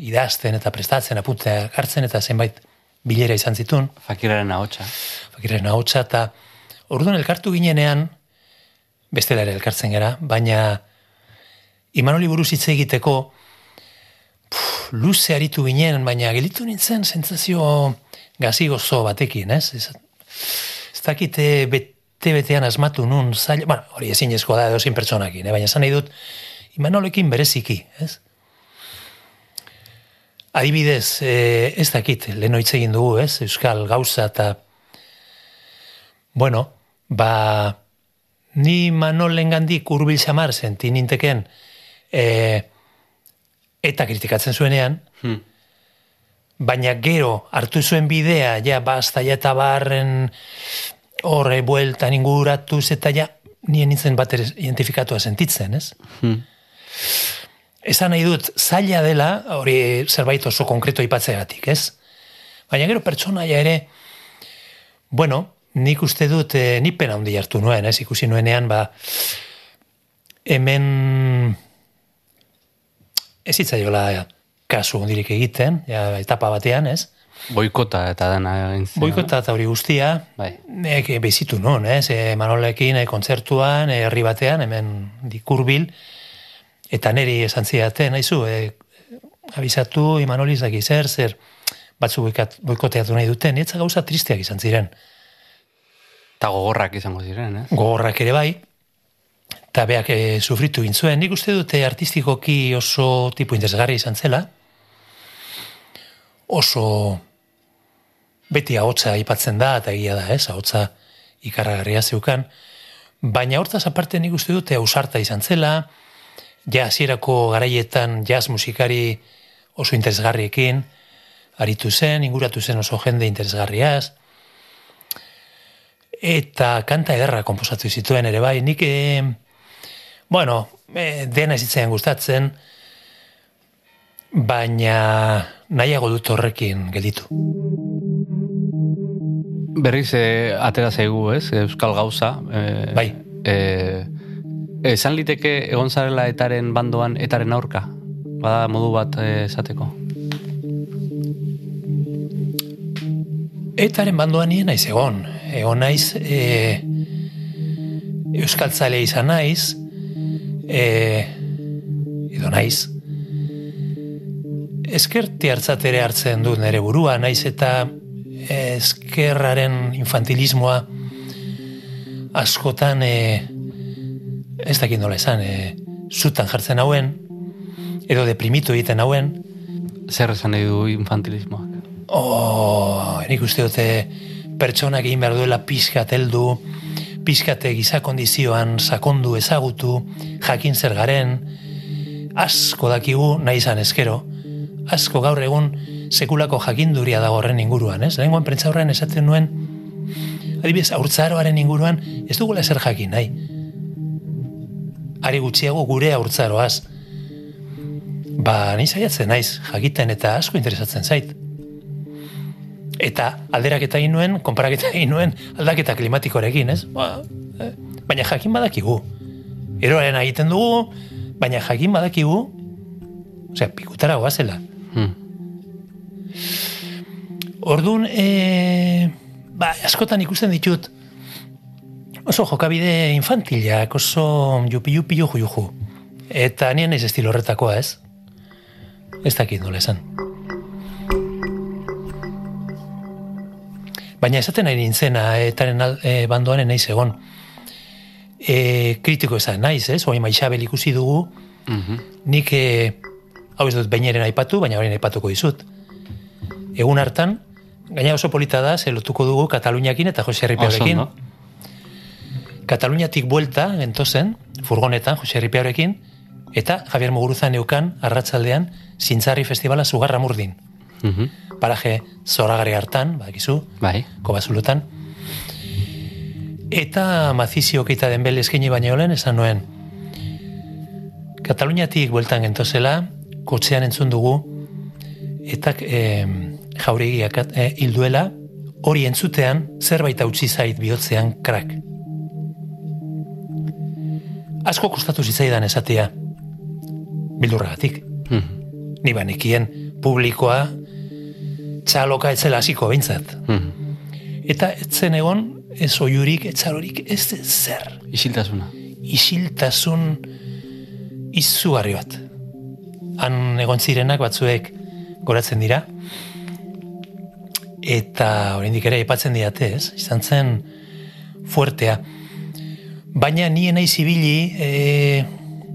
Speaker 2: idazten eta prestatzen, apuntea hartzen eta zenbait bilera izan zitun.
Speaker 1: Fakiraren ahotsa.
Speaker 2: Fakiraren ahotsa eta orduan elkartu ginenean, bestela ere elkartzen gara, baina Imanoli buruz hitz egiteko pff, luze aritu ginen, baina gelitu nintzen sentsazio gazi gozo batekin, ez? Ez, ez dakite bete betean asmatu nun zaila, bueno, hori ezin da edozein pertsonakin, eh? baina esan nahi dut Imanolekin bereziki, ez? Adibidez, eh, ez dakit, lehen hitz egin dugu, ez? Euskal gauza eta bueno, ba, ni Manolen gandik urbil xamar senti ninteken e, eta kritikatzen zuenean,
Speaker 1: Hmm.
Speaker 2: baina gero hartu zuen bidea, ja, basta ja eta barren horre bueltan inguratuz eta ja, nien nintzen bat identifikatua sentitzen, ez?
Speaker 1: Hmm.
Speaker 2: Esan nahi dut, zaila dela, hori zerbait oso konkreto ipatzeagatik, ez? Baina gero pertsonaia ere, bueno, nik uste dut, e, ni pena handi hartu nuen, ez? Ikusi nuenean, ba, hemen ez hitzaiola kasu hondirik egiten, ja, etapa batean, ez?
Speaker 1: Boikota eta dana egin.
Speaker 2: Boikota eta hori guztia,
Speaker 1: Bai.
Speaker 2: nek bezitu non, ez? E, Manolekin e, kontzertuan, e, herri batean, hemen dikurbil, eta neri esan zidaten, naizu, e, abizatu, Imanoli zaki zer, zer, batzu boikoteatu nahi duten, etza gauza tristeak izan ziren.
Speaker 1: Eta gogorrak izango ziren, ez?
Speaker 2: Gogorrak ere bai, eta beak e, sufritu egin zuen. Nik uste dute artistikoki oso tipo interesgarri izan zela, oso beti ahotsa aipatzen da, eta egia da, ez, ahotsa ikarragarria zeukan, baina hortaz aparte nik uste dute ausarta izan zela, ja hasierako garaietan jazz musikari oso interesgarriekin, aritu zen, inguratu zen oso jende interesgarriaz, eta kanta ederra komposatu zituen ere bai, nik, e, bueno, e, dena zitzaidan gustatzen, baina nahiago dut horrekin gelditu.
Speaker 1: Berriz, eh, atera zaigu, ez? Euskal gauza. Eh,
Speaker 2: Bai.
Speaker 1: Eh, Esan liteke egon zarela etaren bandoan etaren aurka? Bada modu bat esateko.
Speaker 2: Etaren bandoan nien naiz egon. Egon naiz, e, euskaltzale izan naiz, e, edo naiz, eskerti hartzat ere hartzen dut nere burua, naiz eta eskerraren infantilismoa askotan e, ez dakit nola esan, e, zutan jartzen hauen, edo deprimitu egiten hauen,
Speaker 1: Zer esan nahi du infantilismoak?
Speaker 2: Oh, nik uste dute pertsonak egin behar duela pixkat heldu, pixkate giza kondizioan sakondu ezagutu, jakin zer garen, asko dakigu nahi izan eskero, asko gaur egun sekulako jakinduria dago horren inguruan, ez? Lehengoan prentza horren esaten nuen, adibidez, aurtzaroaren inguruan, ez dugula zer jakin, nahi. Ari gutxiago gure aurtzaroaz. Ba, nahi saiatzen naiz, jakiten eta asko interesatzen zait. Eta alderaketa egin nuen, konparaketa egin nuen aldaketa klimatikorekin, ez? Ba, eh, baina jakin badakigu. Eroaren egiten dugu, baina jakin badakigu, osea, pikutara goazela.
Speaker 1: Hmm.
Speaker 2: Orduan, e, ba, askotan ikusten ditut, oso jokabide infantilak, oso jupi jupi juju juju. Eta nien ez estilo horretakoa, ez? Ez dakit nola esan. Baina esaten nahi nintzena, etaren al- e, bandoan naiz egon. E, kritiko esan naiz, ez? Oain maixabel ikusi dugu,
Speaker 1: Mhm.
Speaker 2: nik e, hau ez dut baineren aipatu, baina orain aipatuko dizut. Egun hartan, gaina oso polita da, ze lotuko dugu Kataluniakin eta Jose Herripearekin.
Speaker 1: no?
Speaker 2: Kataluniatik buelta, gentozen, furgonetan, Jose Herripearekin, eta Javier Muguruza neukan, arratsaldean Zintzarri Festivala Zugarra Murdin.
Speaker 1: Mhm.
Speaker 2: Paraje zoragarri hartan, badakizu,
Speaker 1: Bai.
Speaker 2: kobazulutan. Eta mazizio keita den bel eskaini baino lehen esan nuen. Kataluniatik bueltan gentozela, kotxean entzun dugu, eta e, jauregiak e, hilduela, hori entzutean zerbait utzi zait bihotzean krak. Asko kostatu zitzaidan esatea, bildurragatik.
Speaker 1: Mhm.
Speaker 2: Ni banekien publikoa txaloka etzela hasiko behintzat.
Speaker 1: Mhm.
Speaker 2: Eta etzen egon, ez oiurik, etxalorik, ez zer.
Speaker 1: Isiltasuna.
Speaker 2: Isiltasun izugarri bat. Han egon zirenak batzuek goratzen dira. Eta oraindik ere aipatzen diate, ez? Izan zen fuertea. Baina nien nahi zibili, e,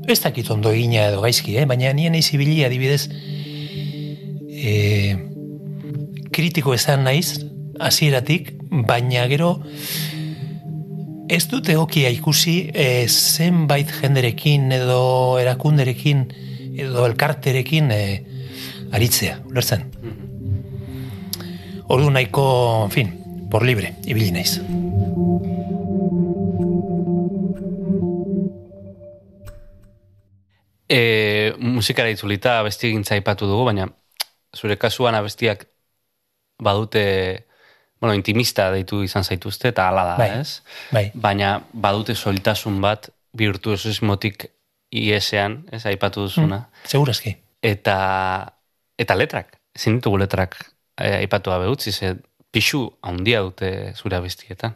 Speaker 2: ez dakit ondo egina edo gaizki, eh? baina nien nahi zibili adibidez e, kritiko esan naiz, hasieratik, baina gero ez dut egokia ikusi e, zenbait jenderekin edo erakunderekin edo elkarterekin e, aritzea, ulertzen. Ordu nahiko, en fin, por libre, ibili naiz.
Speaker 1: E, musikara itzulita abesti egintza aipatu dugu, baina zure kasuan abestiak badute, bueno, intimista deitu izan zaituzte, eta hala da,
Speaker 2: Bai.
Speaker 1: ez?
Speaker 2: Bai,
Speaker 1: Baina badute soltasun bat virtuosismotik iesean, ez aipatu duzuna.
Speaker 2: segurazki.
Speaker 1: Eta, eta letrak, ezin ditugu letrak e, aipatu gabe utzi, ze pixu handia dute zure abestietan.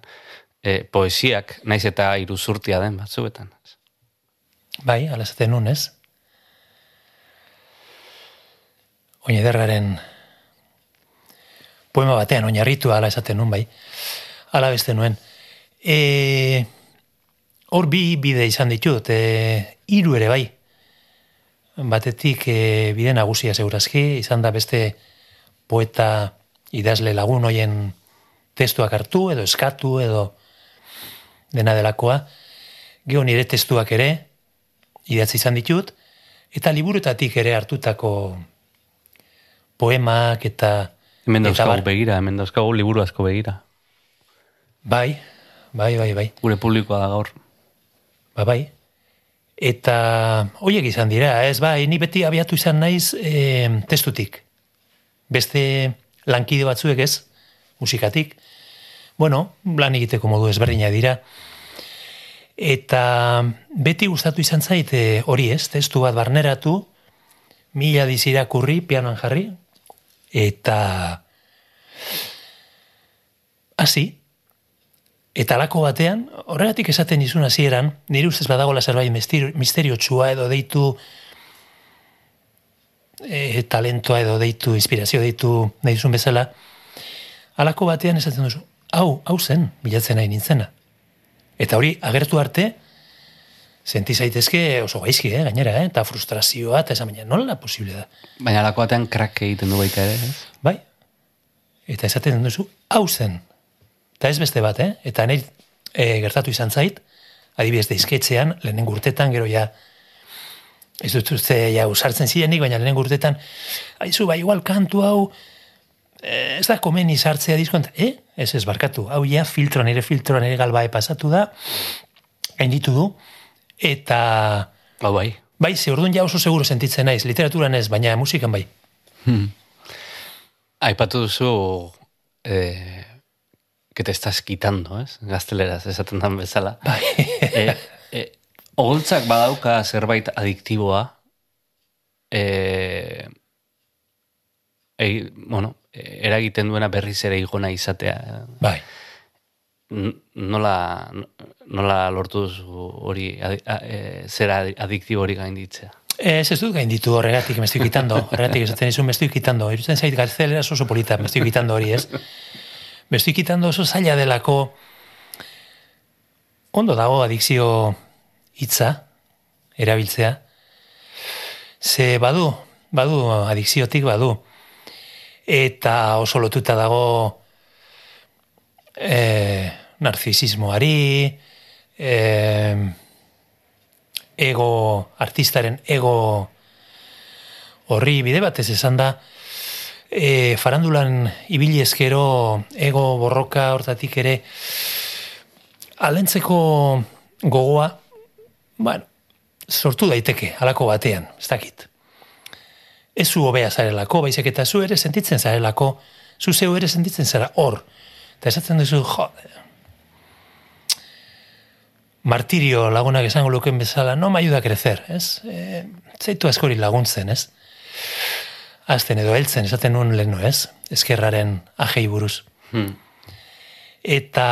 Speaker 1: E, poesiak, naiz eta iruzurtia den batzuetan.
Speaker 2: Bai, ala esaten nun, ez? Oinederraren poema batean, oinarritu ala esaten nun, bai. Ala beste nuen. E, hor bi bide izan ditut, e, hiru ere bai. Batetik e, bide nagusia segurazki, izan da beste poeta idazle lagun hoien testuak hartu, edo eskatu, edo dena delakoa. Geo nire testuak ere, idatzi izan ditut, eta liburutatik ere hartutako poemak eta
Speaker 1: Hemen dauzkagu begira, hemen dauzkagu liburu asko begira.
Speaker 2: Bai, bai, bai, bai,
Speaker 1: Gure publikoa da gaur.
Speaker 2: ba, bai. Eta hoiek izan dira, ez bai, ni beti abiatu izan naiz e, testutik. Beste lankide batzuek ez, musikatik. Bueno, lan egiteko modu ezberdina dira. Eta beti gustatu izan zait eh, hori ez, testu bat barneratu, mila dizirakurri, pianoan jarri, eta hasi, eta alako batean, horregatik esaten izun hasieran, nire ustez badagoela zerbait misterio, misteriotsua edo deitu e, talentoa edo deitu, inspirazio deitu duzun bezala, alako batean esaten duzu, hau, hau zen, bilatzen nahi nintzena. Eta hori, agertu arte, senti zaitezke oso gaizki, eh, gainera, eh, eta frustrazioa, eta esan baina, nola posible da?
Speaker 1: Baina alako batean krak egiten du baita ere, ez?
Speaker 2: Bai? Eta esaten duzu, hau zen. Eta ez beste bat, eh? Eta nahi e, gertatu izan zait, adibidez deizketzean, lehenengo urtetan, gero ja, ez dut uste ja usartzen zirenik, baina lehenengo urtetan, aizu, bai, igual kantu hau, eh, ez da komeni sartzea diskoan, eh? Ez ez barkatu, hau ja filtro, nire filtro, nire galbae pasatu da, gainditu du, eta
Speaker 1: Hau bai.
Speaker 2: bai, ze orduan ja oso seguro sentitzen naiz, literaturan ez, baina musikan bai.
Speaker 1: Aipatu duzu eh, que te estás quitando, ez? Gazteleraz, esaten dan bezala.
Speaker 2: Bai.
Speaker 1: e, e, oholtzak badauka zerbait adiktiboa, e, e, bueno, eragiten duena berriz ere igona izatea.
Speaker 2: bai.
Speaker 1: N- Nola, nola lortu hori, adi- a- e, zera adiktibo hori gainditzea?
Speaker 2: Ez ez dut gainditu horregatik, me estoy quitando. Horregatik esaten izun, me estoy quitando. Irutzen zait gaztelera oso polita, me estoy quitando hori, ez? Me estoy quitando oso zaila delako ondo dago adikzio hitza erabiltzea. Ze badu, badu adikziotik badu. Eta oso lotuta dago e, narzisismoari, e, ego, artistaren ego horri bide batez esan da, e, farandulan ibili ezkero ego borroka hortatik ere alentzeko gogoa, bueno, sortu daiteke halako batean, ez dakit. Ez zu hobea zarelako, baizik eta zu ere sentitzen zarelako, zu zeu ere sentitzen zara hor. Eta esatzen duzu, jo, martirio lagunak esango luken bezala, no me ayuda a crecer, ez? E, zaitu askori laguntzen, ez? Azten edo heltzen, esaten nuen leheno, ez? Eskerraren ajei buruz.
Speaker 1: Hmm.
Speaker 2: Eta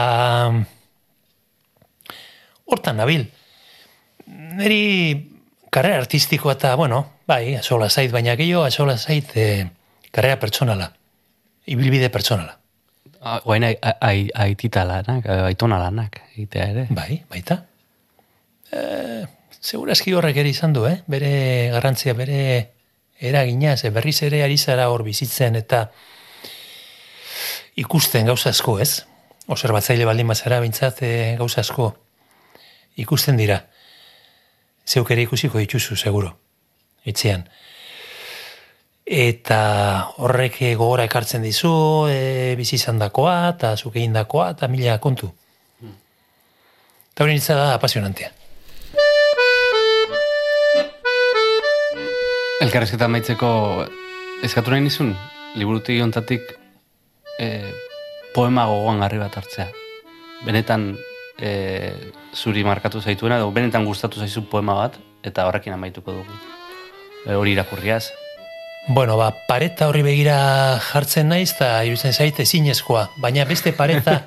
Speaker 2: hortan nabil. Neri karrera artistikoa eta, bueno, bai, asola zait, baina gehiago asola zait e, karrera pertsonala. Ibilbide pertsonala.
Speaker 1: Ah, Guain aitita lanak, aitona lanak, egitea ere.
Speaker 2: Bai, baita. E, segurazki horrek ere izan du, eh? Bere garrantzia, bere eragina, ze berriz ere ari zara hor bizitzen eta ikusten gauza asko, ez? Observatzaile baldin bazara bintzat e, gauza asko ikusten dira. Zeuk ere ikusiko dituzu, seguro, etxean. Eta horrek gogora ekartzen dizu, e, bizi izan dakoa, eta zuk egin dakoa, eta mila kontu. Eta hori nintza da apasionantea.
Speaker 1: Elkarrezketa maitzeko eskatu nahi nizun, liburuti ontatik e, poema gogoan garri bat hartzea. Benetan e, zuri markatu zaituena, edo benetan gustatu zaizu poema bat, eta horrekin amaituko dugu. E, hori irakurriaz.
Speaker 2: Bueno, ba, pareta horri begira jartzen naiz, eta irutzen zait ezinezkoa. Baina beste pareta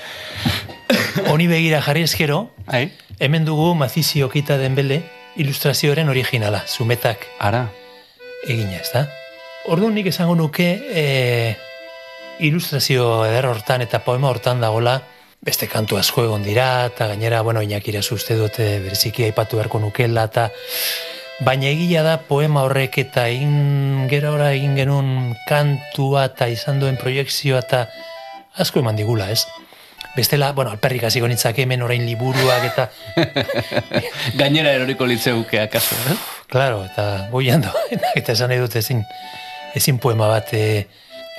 Speaker 2: honi begira jarri eskero,
Speaker 1: Ai?
Speaker 2: hemen dugu Mazizio Kita Denbele ilustrazioaren originala, zumetak
Speaker 1: Ara,
Speaker 2: egina, ez da? Orduan nik esango nuke e, ilustrazio eder hortan eta poema hortan dagola beste kantu asko egon dira, eta gainera, bueno, inakira uste dute bereziki aipatu beharko nukela, eta baina egia da poema horrek eta egin gero ora egin genuen kantua eta izan duen proiekzioa eta asko eman digula, ez? Bestela, bueno, alperrik hasiko nitzake hemen orain liburuak eta
Speaker 1: gainera eroriko litzeuke akaso, eh?
Speaker 2: Claro, eta goiando, eta esan nahi dut ezin, ezin poema bat e,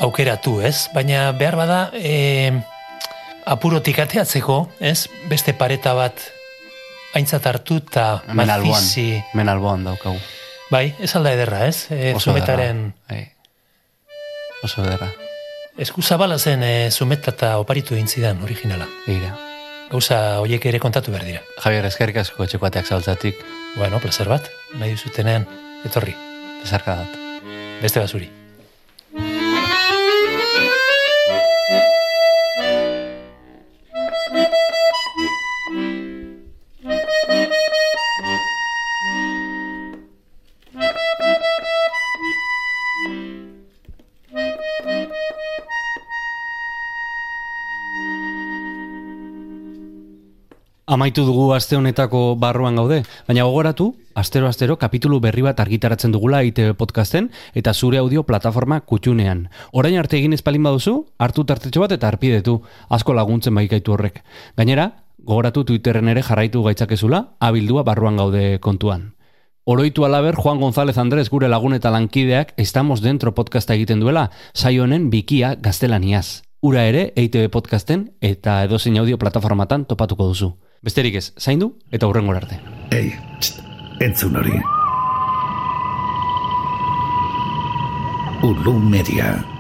Speaker 2: aukeratu, ez? Baina behar bada e, apurotik ateatzeko, ez? Beste pareta bat aintzat hartu eta mazizi...
Speaker 1: hemen alboan daukagu.
Speaker 2: Bai, ez alda ederra, ez? E,
Speaker 1: Oso
Speaker 2: zumetaren...
Speaker 1: ederra, Bai. Oso ederra.
Speaker 2: Eskuzabala zen e, zumeta eta oparitu egin originala.
Speaker 1: Egira.
Speaker 2: gauza hoiek ere kontatu behar dira.
Speaker 7: Javier, eskerrik asko etxekoateak zautzatik,
Speaker 2: Bueno, placer bat, nahi duzutenean, etorri,
Speaker 7: bezarka dat.
Speaker 2: beste basuri.
Speaker 1: Amaitu dugu aste honetako barruan gaude, baina gogoratu, astero-astero kapitulu berri bat argitaratzen dugula ITV podcasten eta zure audio plataforma kutxunean. Orain arte egin espalin baduzu, hartu tartetxo bat eta arpidetu, asko laguntzen baikaitu horrek. Gainera, gogoratu Twitterren ere jarraitu gaitzakezula, abildua barruan gaude kontuan. Oroitu alaber Juan González Andrés gure lagun eta lankideak Estamos Dentro podcasta egiten duela, saio honen bikia gaztelaniaz. Ura ere EITB podcasten eta edozein audio plataformatan topatuko duzu. Besterik ez, zaindu eta hurrengo arte.
Speaker 8: Ei, txt, entzun hori. Ulu Media.